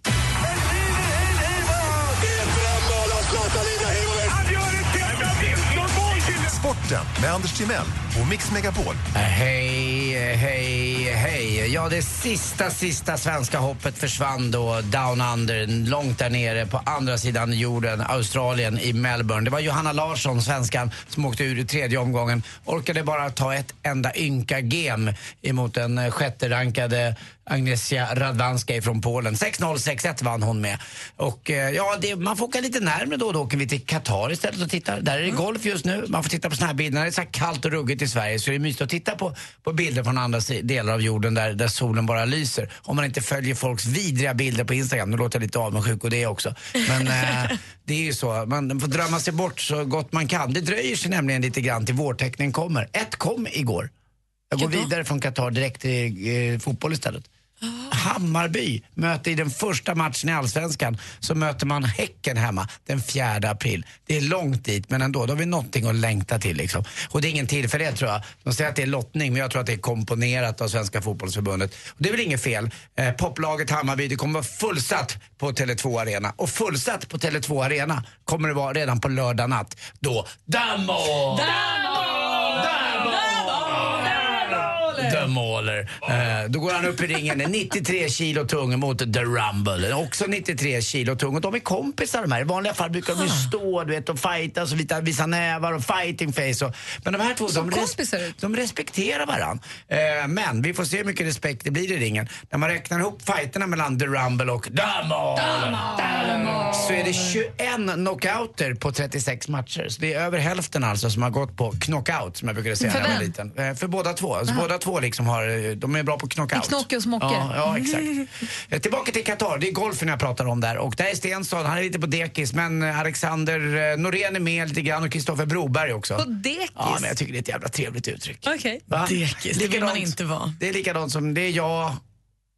Sporten med Anders Timell och Mix Megapol. Hej, hej, hej. Ja, det sista, sista svenska hoppet försvann då down under, långt där nere på andra sidan jorden, Australien, i Melbourne. Det var Johanna Larsson, svenskan, som åkte ur i tredje omgången. Orkade bara ta ett enda ynka gem emot den sjätte rankade Agnieszka Radwanska från Polen. 6-0, 6-1 vann hon med. Och eh, ja, det, man får åka lite närmare då. Då åker vi till Qatar istället och tittar. Där är det golf just nu. Man får titta på såna här bilder. När det är så kallt och ruggigt i Sverige så är det mysigt att titta på, på bilder från andra delar av jorden där, där solen bara lyser. Om man inte följer folks vidriga bilder på Instagram. Nu låter jag lite avundsjuk och det också. Men eh, (laughs) det är ju så. Man får drömma sig bort så gott man kan. Det dröjer sig nämligen lite grann till vårtecknen kommer. Ett kom igår. Jag går vidare från Qatar direkt till eh, fotboll istället. Hammarby möter i den första matchen i Allsvenskan så möter man Häcken hemma den 4 april. Det är långt dit men ändå, då har vi någonting att längta till liksom. Och det är ingen tillfällighet tror jag. De säger att det är lottning men jag tror att det är komponerat av Svenska fotbollsförbundet. Och det är väl inget fel. Eh, poplaget Hammarby, det kommer vara fullsatt på Tele2 Arena. Och fullsatt på Tele2 Arena kommer det vara redan på lördag natt. Då Damo! The Mauler. Eh, då går han upp i ringen, är 93 kilo tung mot The Rumble. Också 93 kilo tung. Och de är kompisar de här. I vanliga fall brukar de ju stå du vet, och fightas och visa, visa nävar och fighting face. Och, men de här två, de, ut. de respekterar varandra. Eh, men vi får se hur mycket respekt det blir i ringen. När man räknar ihop fighterna mellan The Rumble och The Mauler så är det 21 knockouter på 36 matcher. Så det är över hälften alltså som har gått på knockout som jag brukade säga när jag var liten. Eh, För båda två. Alltså båda två liksom har, de är bra på knockout. I knocke och smocke. Ja, ja (laughs) exakt. Eh, Tillbaka till Qatar, det är golfen jag pratar om där. Och där är Stensson, han är lite på dekis. Men eh, Alexander eh, Norén är med lite grann och Kristoffer Broberg också. På dekis? Ja, men jag tycker det är ett jävla trevligt uttryck. Okej. Va? Dekis, det vill man inte vara. Det är likadant som, det är jag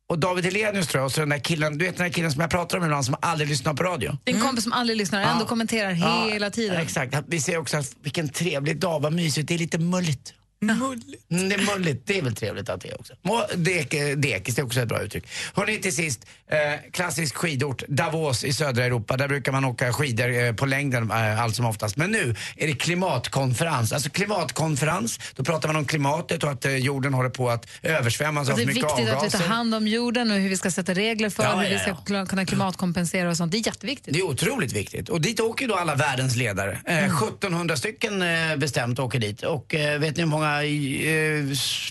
och David Hellenius tror jag, och så den där killen, du vet den där killen som jag pratar om ibland som aldrig lyssnar på radio. Din kompis som aldrig lyssnar ändå Ja. kommenterar Ja, hela tiden. Exakt, vi ser också att vilken trevlig dag, vad mysigt, det är lite mulligt. Mulligt. Mm, det är mulligt. Det är väl trevligt att det är också. Och dek, dekis det är också ett bra uttryck. Hörrni, till sist. Eh, klassisk skidort, Davos i södra Europa. Där brukar man åka skidor eh, på längden eh, allt som oftast. Men nu är det klimatkonferens. Alltså klimatkonferens, då pratar man om klimatet och att eh, jorden håller på att översvämmas av det är för mycket viktigt att vi avgaser. tar hand om jorden och hur vi ska sätta regler för Ja, hur ja, vi ska ja. kunna klimatkompensera och sånt. Det är jätteviktigt. Det är otroligt viktigt. Och dit åker ju då alla världens ledare. Eh, 1700 stycken eh, bestämt åker dit. Och eh, vet ni hur många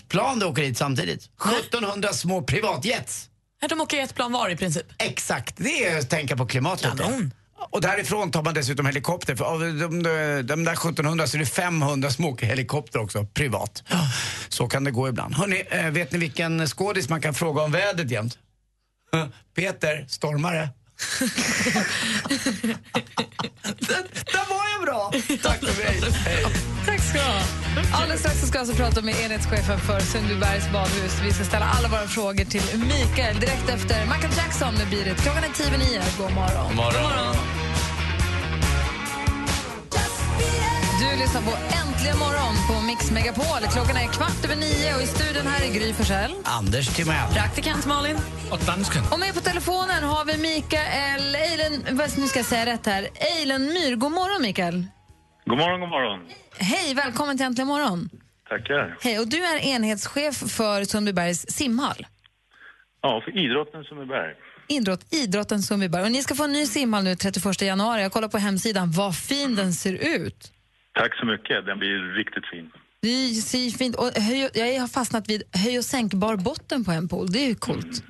plan det åker dit samtidigt? 1700 små privatjets. De åker ett plan var i princip. Exakt, det är att tänka på klimatet. Och därifrån tar man dessutom helikopter. För av de, de, de där 1700 så är det 500 som åker helikopter också, privat. Så kan det gå ibland. Hörrni, eh, vet ni vilken skådis man kan fråga om vädret jämt? (laughs) Peter, stormare. (laughs) Där var jag bra! Tack för mig. Hej. Tack ska du ha. Alldeles strax så ska jag alltså prata med enhetschefen för Sundbybergs badhus. Vi ska ställa alla våra frågor till Mikael direkt efter Michael Jackson med Beat It. Klockan är tio över nio. God morgon. God morgon. Du lyssnar på Äntligen morgon på Mix Megapol. Klockan är kvart över nio och i studion här är Gry Forssell. Anders Timell. Praktikant Malin. Och dansken. Och med på telefonen har vi Mikael Eilen, vad- nu ska jag säga rätt här, Eilen Myr. God morgon Mikael. God morgon, god morgon. Hej, välkommen till Äntligen morgon. Tackar. Hej, och du är enhetschef för Sundbybergs simhall. Ja, för idrotten som är berg. Idrott, idrotten Sundbyberg. Och ni ska få en ny simhall nu 31 januari. Jag kollar på hemsidan vad fin den ser ut. Tack så mycket. Den blir riktigt fin. Det ser fint och höj, Jag har fastnat vid höj och sänkbar botten på en pool. Det är ju coolt.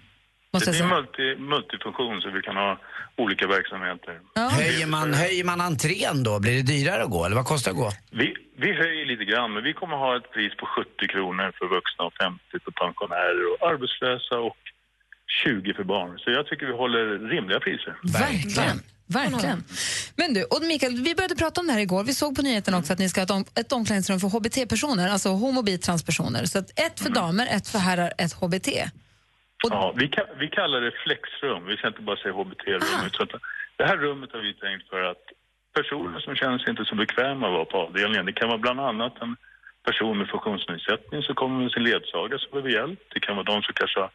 Måste det säga. multi, multifunktion så vi kan ha olika verksamheter. Höjer, man, höjer man entrén då? Blir det dyrare att gå eller vad kostar det att gå? Vi, vi höjer lite grann, men vi kommer ha ett pris på 70 kronor för vuxna och 50 för pensionärer och arbetslösa och 20 för barn. Så jag tycker vi håller rimliga priser. Verkligen. Verkligen. Men du, och Mikael, vi började prata om det här igår. Vi såg på nyheterna också att ni ska ha ett, om, ett omklädningsrum för HBT-personer, alltså homo, bi, transpersoner. Så ett för damer, ett för herrar, ett HBT. Ja, vi, ka- vi kallar det flexrum. Vi ska inte bara säga HBT-rum. utan Det här rummet har vi tänkt för att personer som känner sig inte så bekväma att vara på avdelningen. Det kan vara bland annat en person med funktionsnedsättning som kommer med sin ledsagare som behöver hjälp. Det kan vara de som kanske har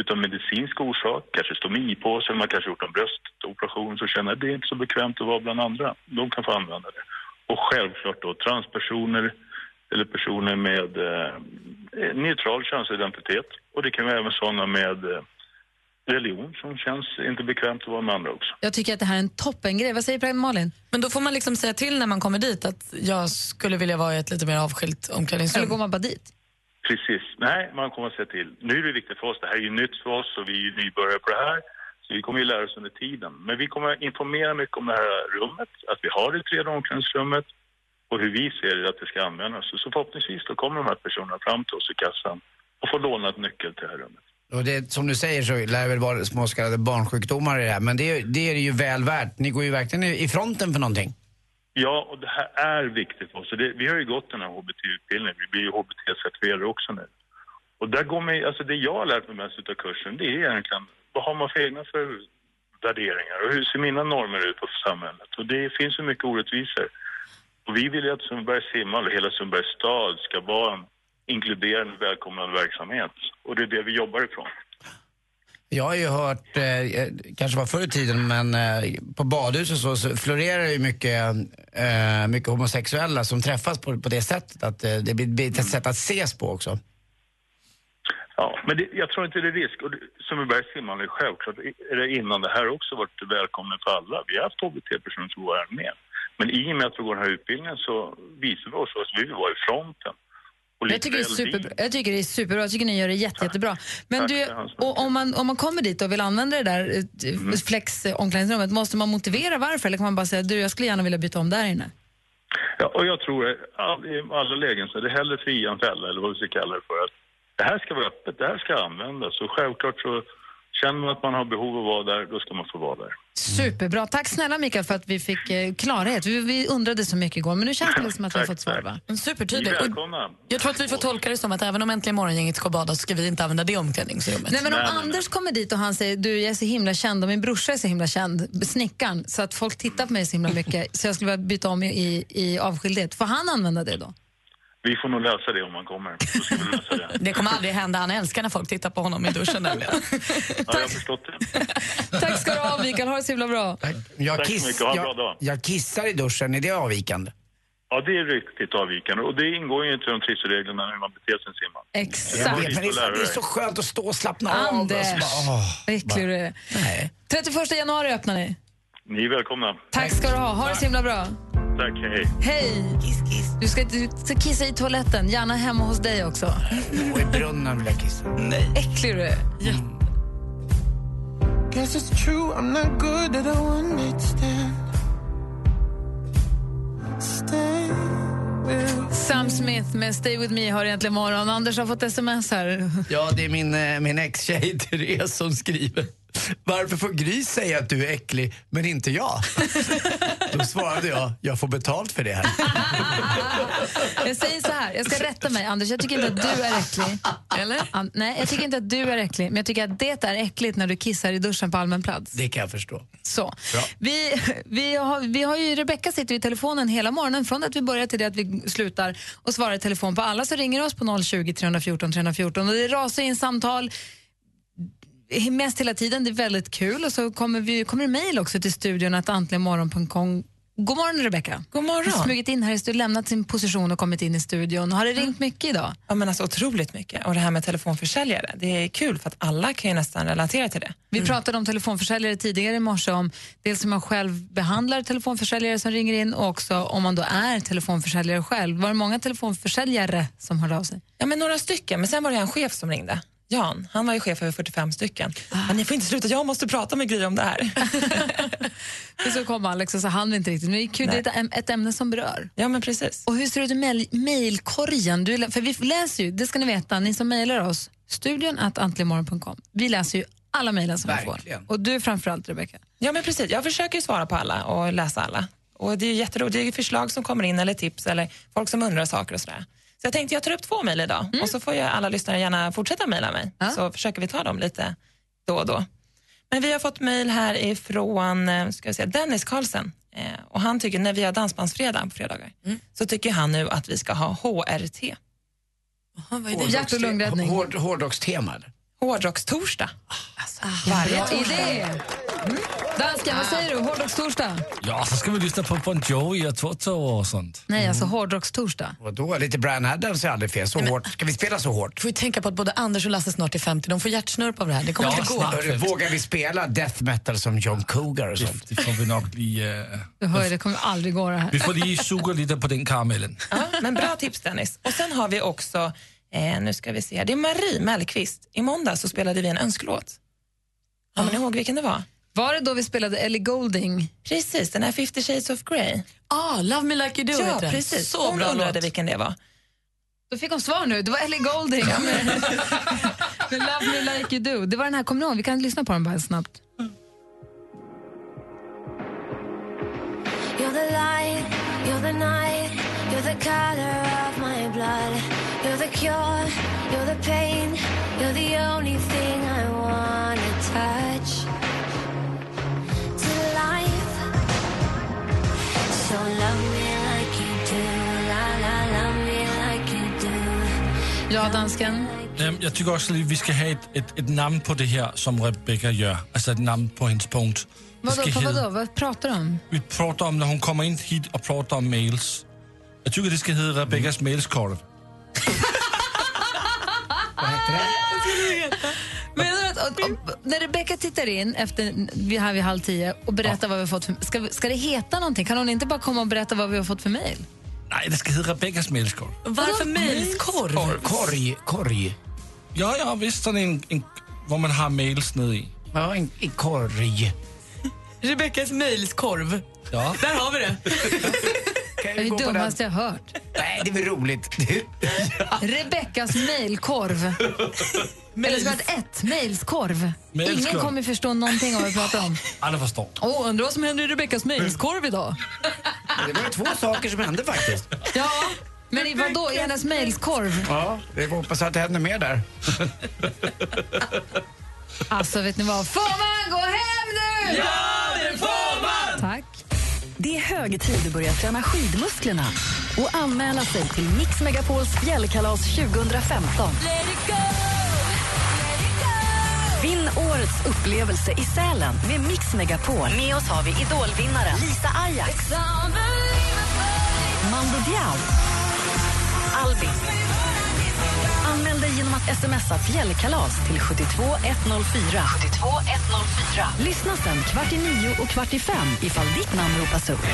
utan medicinsk orsak, kanske stomi på sig, man kanske gjort en bröstoperation så känner det är inte så bekvämt att vara bland andra. De kan få använda det. Och självklart då transpersoner eller personer med eh, neutral könsidentitet. Och det kan vara även sådana med eh, religion som känns inte bekvämt att vara med andra också. Jag tycker att det här är en toppengrej. Vad säger Prägen Malin? Men då får man liksom säga till när man kommer dit att jag skulle vilja vara i ett lite mer avskilt omklädningsrum. Eller går man bara dit? Precis. Nej, man kommer att se till. Nu är det viktigt för oss. Det här är ju nytt för oss och vi är ju nybörjare på det här. Så vi kommer ju lära oss under tiden. Men vi kommer att informera mycket om det här rummet, att vi har det tredje omklädningsrummet och hur vi ser det att det ska användas. Så förhoppningsvis då kommer de här personerna fram till oss i kassan och får låna ett nyckel till det här rummet. Och det, som du säger så lär det väl vara små så kallade barnsjukdomar i det här. Men det, är- det är det ju väl värt. Ni går ju verkligen i fronten för någonting. Ja, och det här är viktigt för oss. Det, vi har ju gått den här HBT-utbildningen. Vi blir ju HBT-certifierade också nu. Och där går man, alltså det jag har lärt mig mest av kursen, det är egentligen vad har man för egna för värderingar och hur ser mina normer ut på samhället? Och det finns så mycket orättvisor. Och vi vill ju att Sundbybergs simhall och hela Sundbybergs stad ska vara en inkluderande, välkomnande verksamhet. Och det är det vi jobbar ifrån. Jag har ju hört, eh, kanske var förr i tiden, men eh, på badhus och så, så florerar ju mycket, eh, mycket homosexuella som träffas på, på det sättet. Att eh, det blir, ett sätt att ses på också. Ja, men det, jag tror inte det är risk. Och det, Sundbybergs simhall är självklart, är det innan det här också varit välkommen för alla. Vi har haft HBT-personer som går här med. Men i och med att vi går den här utbildningen så visar vi oss att vi vill vara i fronten. Jag tycker, det är superbra. jag tycker det är superbra. Jag tycker ni gör det jätte, jättebra. Men Tack, du, och om, man, om man kommer dit och vill använda det där Mm. eh, flex-omklädningsrummet, måste man motivera varför? Eller kan man bara säga du, jag skulle gärna vilja byta om där inne? Ja, och jag tror all, i alla lägen så är det hellre fria än fälla, eller vad vi ska kalla det för. Att det här ska vara öppet, det här ska användas. Och självklart så känner man att man har behov av att vara där, då ska man få vara där. Superbra. Tack snälla Mikael för att vi fick eh, klarhet. Vi, vi undrade så mycket igår, men nu känns det som att vi har fått svar. Va? Supertydligt. Och Välkomna! Jag tror att vi får tolka det som att även om Äntligen morgongänget ska bada så ska vi inte använda det omklädningsrummet. Nej, men om Anders kommer dit och han säger du jag är så himla känd och min brorsa är så himla känd, snickaren, så att folk tittar på mig så himla mycket så jag skulle vilja byta om i, i, i avskildhet. Får han använda det då? Vi får nog lösa det om man kommer. Då ska vi lösa det. Det kommer aldrig hända. Han älskar när folk tittar på honom i duschen nämligen. Ja, jag har förstått det. Tack ska du ha, Mikael. Ha det så himla bra. Jag, Tack så mycket. Ha en bra dag. jag kissar i duschen, är det avvikande? Ja, det är riktigt avvikande. Och det ingår ju inte i de trivselreglerna hur man beter sig. Exakt. Var Men dit det, lärde är, det är så skönt att stå och slappna av. Anders, Och så bara, åh, vad äcklig du är. nej. 31 januari öppnar ni. Ni är välkomna. Tack ska du ha. Ha det så himla bra. Tack, hej. Hej! Du ska, du ska kissa i toaletten, gärna hemma hos dig också. Och i brunnen vill jag kissa. Nej. Äcklig du är. Guess it's true, I'm not good at a one night stand. Sam Smith med Stay With Me har egentligen morgon. Anders har fått sms här. Ja, det är min, eh, min ex-tjej (laughs) Therese som skriver. Varför får Gry säga att du är äcklig, men inte jag? Då svarade jag, jag får betalt för det här. Jag säger så här, jag ska rätta mig Anders, jag tycker inte att du är äcklig. Eller? An- nej, jag tycker inte att du är äcklig, men jag tycker att det är äckligt när du kissar i duschen på allmän plats. Det kan jag förstå. Så. Bra. Vi, vi, har, vi har ju, Rebecka sitter i telefonen hela morgonen från att vi börjar till det att vi slutar och svarar i telefon på alla så ringer oss på 020 314 314 och det rasar in samtal mest hela tiden, det är väldigt kul och så kommer, vi, kommer det mejl också till studion att antligenmorgon.com God morgon Rebecka. God morgon. Har smugit in här i studion, lämnat sin position och kommit in i studion. Har det ringt mycket idag? Ja, men alltså, otroligt mycket. Och det här med telefonförsäljare, det är kul för att alla kan ju nästan relatera till det. Vi pratade om telefonförsäljare tidigare i morse, om dels hur man själv behandlar telefonförsäljare som ringer in och också om man då är telefonförsäljare själv. Var det många telefonförsäljare som hörde av sig? Ja, men några stycken, men sen var det en chef som ringde. Jan, han var ju chef över 45 stycken. Men ni får inte sluta, jag måste prata med Gry om det här. (laughs) Och så kom Alex och så han inte riktigt. Men det är kul, det är ett, äm- ett ämne som berör. Ja, men precis. Och hur ser det ut i mejlkorgen? För vi läser ju, det ska ni veta, ni som mejlar oss, studion att antligenmorgon.com. Vi läser ju alla mejlen som vi Verkligen. får. Och du framförallt, Rebecka. Ja, men precis. Jag försöker ju svara på alla och läsa alla. Och det är jätteroligt. Det är ju förslag som kommer in eller tips eller folk som undrar saker och sådär. Så jag tänkte jag tar upp två mejl idag och så får ju alla lyssnare gärna fortsätta mejla mig. Så försöker vi ta dem lite då och då. Men vi har fått mejl här ifrån eh, ska vi säga, Dennis Karlsen. Eh, och han tycker, när vi har dansbandsfredag på fredagar, så tycker han nu att vi ska ha HRT. Hjärt och lungräddning. Hård, hårdrockstema eller? Hårdrockstorsdag. Varje Bra torsdag. idé. Dansken, vad säger du? Hårdrockstorsdag? Ja, så ska vi lyssna på Bon Jovi och Toto och sånt. Nej, alltså hårdrockstorsdag. Och då lite Brian Adams är aldrig fel. Så hårt. Ska vi spela så hårt? får ju tänka på att både Anders och Lasse snart är 50. De får hjärtsnörp av det här. Det kommer inte gå. Hörru, Vågar vi spela death metal som John Cougar och sånt? Det får vi nog lige... eh, Du hör, det kommer aldrig gå det här. Vi får lige suga lite på den karamellen. Ja, men bra tips Dennis. Och sen har vi också, eh, nu ska vi se, det är Marie Mellqvist. I måndag så spelade vi en önskelåt. Kommer ni ihåg vilken det var? Var det då vi spelade Ellie Goulding? Precis, den här 50 shades of Grey. Ah, Love me like you do Ja, heter precis. Så Hon bra undrade låt. vilken det var. Då fick hon svar nu. Det var Ellie Goulding med, med (laughs) Love me like you do. Det var den här, kommer ni ihåg? Vi kan lyssna på den bara snabbt. You're the light, you're the night, you're the color of my blood. You're the cure, you're the pain, you're the only thing I wanna touch. To life, so love me like you do, la la, love me like you do. Ja, dansken. Jag tycker också att vi ska ha ett, ett, ett namn på det här som Rebecca gör. Alltså ett namn på hennes punkt. Det Vadå, på vadå? Vad pratar du om? Vi pratar om när hon kommer in hit och pratar om mails. Jag tycker det ska heta Rebeckas mailskorv. Menar du att, att, att när Rebecca tittar in efter vi här vid halv tio och berättar vad vi har fått för, ska, ska det heta någonting? Kan hon inte bara komma och berätta vad vi har fått för mejl? Nej, det ska heta Rebeckas mailskorv. Varför mejlskorv? Korg, korg. Ja, ja, visst. En, en, hvor man har mails nede i. Ja, en, en korg. (laughs) Rebeckas mejlskorv. Ja. Där har vi det. (laughs) Det är det dummaste jag har hört. Nej, det är väl roligt. (laughs) Rebeckas mejlkorv. Eller det ett, mejlskorv. Mejlskorv. Ingen kommer förstå någonting av vad vi pratar om. Alla förstår. Åh, undrar vad som händer i Rebeckas mejlskorv idag? Det var två saker som hände faktiskt. Ja, men vad då? I hennes mejlskorv? Ja, vi får hoppas att det händer mer där. Alltså, vet ni vad? Får man gå hem nu? Ja, det är hög tid att börja träna skidmusklerna. och anmäla sig till Mix Megapols fjällkalas 2015. Vinn årets upplevelse i Sälen med Mix Megapol. Med oss har vi idolvinnaren Lisa Ajax. Mando Diao. Albin. Anmäl dig genom att smsa fjällkalas till 72104. 72104. Lyssna sen kvart i nio och kvart i fem ifall ditt namn ropas upp.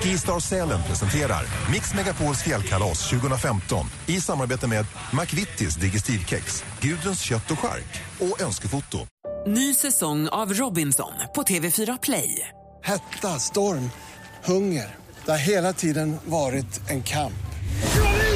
Skistar Sälen presenterar Mix Megapols fjällkalas 2015 i samarbete med McVittys Digestivkex, Gudruns kött och chark och Önskefoto. Ny säsong av Robinson på TV4 Play. Hetta, storm, hunger. Det har hela tiden varit en kamp.